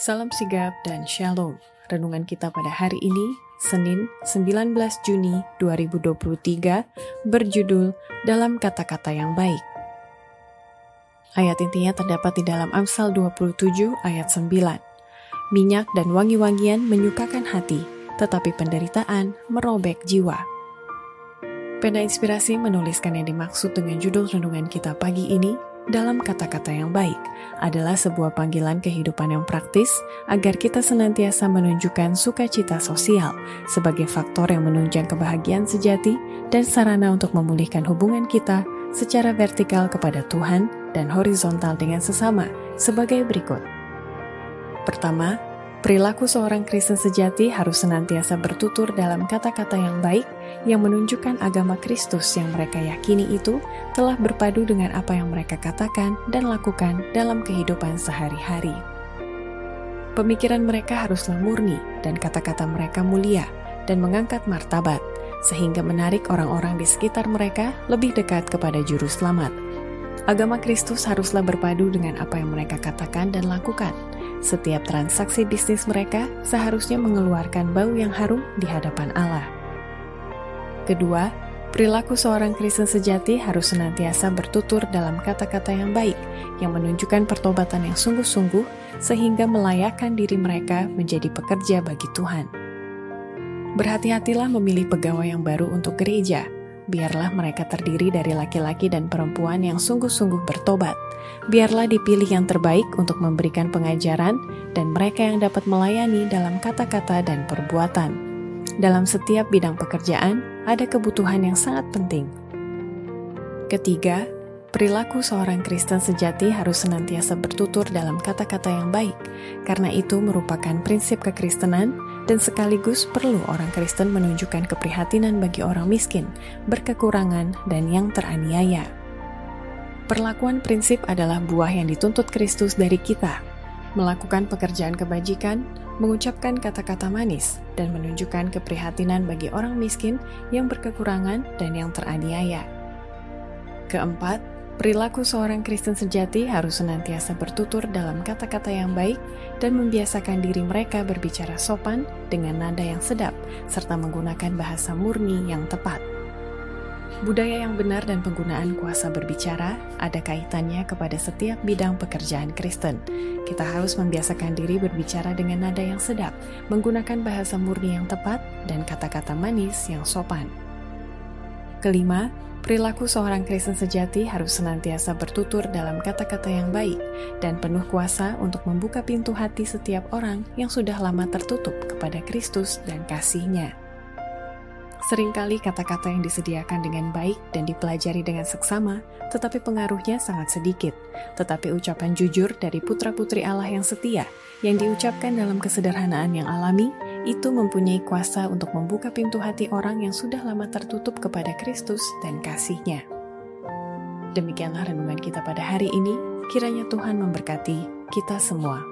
Salam sigap dan shalom. Renungan kita pada hari ini, Senin 19 Juni 2023, berjudul Dalam Kata-Kata Yang Baik. Ayat intinya terdapat di dalam Amsal 27 ayat 9. Minyak dan wangi-wangian menyukakan hati, tetapi penderitaan merobek jiwa. Pena Inspirasi menuliskan yang dimaksud dengan judul renungan kita pagi ini dalam kata-kata yang baik adalah sebuah panggilan kehidupan yang praktis agar kita senantiasa menunjukkan sukacita sosial sebagai faktor yang menunjang kebahagiaan sejati dan sarana untuk memulihkan hubungan kita secara vertikal kepada Tuhan dan horizontal dengan sesama sebagai berikut. Pertama, Perilaku seorang Kristen sejati harus senantiasa bertutur dalam kata-kata yang baik yang menunjukkan agama Kristus yang mereka yakini itu telah berpadu dengan apa yang mereka katakan dan lakukan dalam kehidupan sehari-hari. Pemikiran mereka haruslah murni dan kata-kata mereka mulia dan mengangkat martabat, sehingga menarik orang-orang di sekitar mereka lebih dekat kepada Juru Selamat. Agama Kristus haruslah berpadu dengan apa yang mereka katakan dan lakukan, setiap transaksi bisnis mereka seharusnya mengeluarkan bau yang harum di hadapan Allah. Kedua, perilaku seorang Kristen sejati harus senantiasa bertutur dalam kata-kata yang baik, yang menunjukkan pertobatan yang sungguh-sungguh, sehingga melayakkan diri mereka menjadi pekerja bagi Tuhan. Berhati-hatilah memilih pegawai yang baru untuk gereja, biarlah mereka terdiri dari laki-laki dan perempuan yang sungguh-sungguh bertobat. Biarlah dipilih yang terbaik untuk memberikan pengajaran dan mereka yang dapat melayani dalam kata-kata dan perbuatan. Dalam setiap bidang pekerjaan, ada kebutuhan yang sangat penting. Ketiga, Perilaku seorang Kristen sejati harus senantiasa bertutur dalam kata-kata yang baik, karena itu merupakan prinsip kekristenan dan sekaligus perlu orang Kristen menunjukkan keprihatinan bagi orang miskin, berkekurangan, dan yang teraniaya. Perlakuan prinsip adalah buah yang dituntut Kristus dari kita, melakukan pekerjaan kebajikan, mengucapkan kata-kata manis, dan menunjukkan keprihatinan bagi orang miskin yang berkekurangan dan yang teraniaya. Keempat, Perilaku seorang Kristen sejati harus senantiasa bertutur dalam kata-kata yang baik dan membiasakan diri mereka berbicara sopan dengan nada yang sedap, serta menggunakan bahasa murni yang tepat. Budaya yang benar dan penggunaan kuasa berbicara ada kaitannya kepada setiap bidang pekerjaan Kristen. Kita harus membiasakan diri berbicara dengan nada yang sedap, menggunakan bahasa murni yang tepat, dan kata-kata manis yang sopan. Kelima, perilaku seorang Kristen sejati harus senantiasa bertutur dalam kata-kata yang baik dan penuh kuasa untuk membuka pintu hati setiap orang yang sudah lama tertutup kepada Kristus dan kasihnya. Seringkali kata-kata yang disediakan dengan baik dan dipelajari dengan seksama, tetapi pengaruhnya sangat sedikit. Tetapi ucapan jujur dari putra-putri Allah yang setia, yang diucapkan dalam kesederhanaan yang alami, itu mempunyai kuasa untuk membuka pintu hati orang yang sudah lama tertutup kepada Kristus dan kasihnya. Demikianlah renungan kita pada hari ini, kiranya Tuhan memberkati kita semua.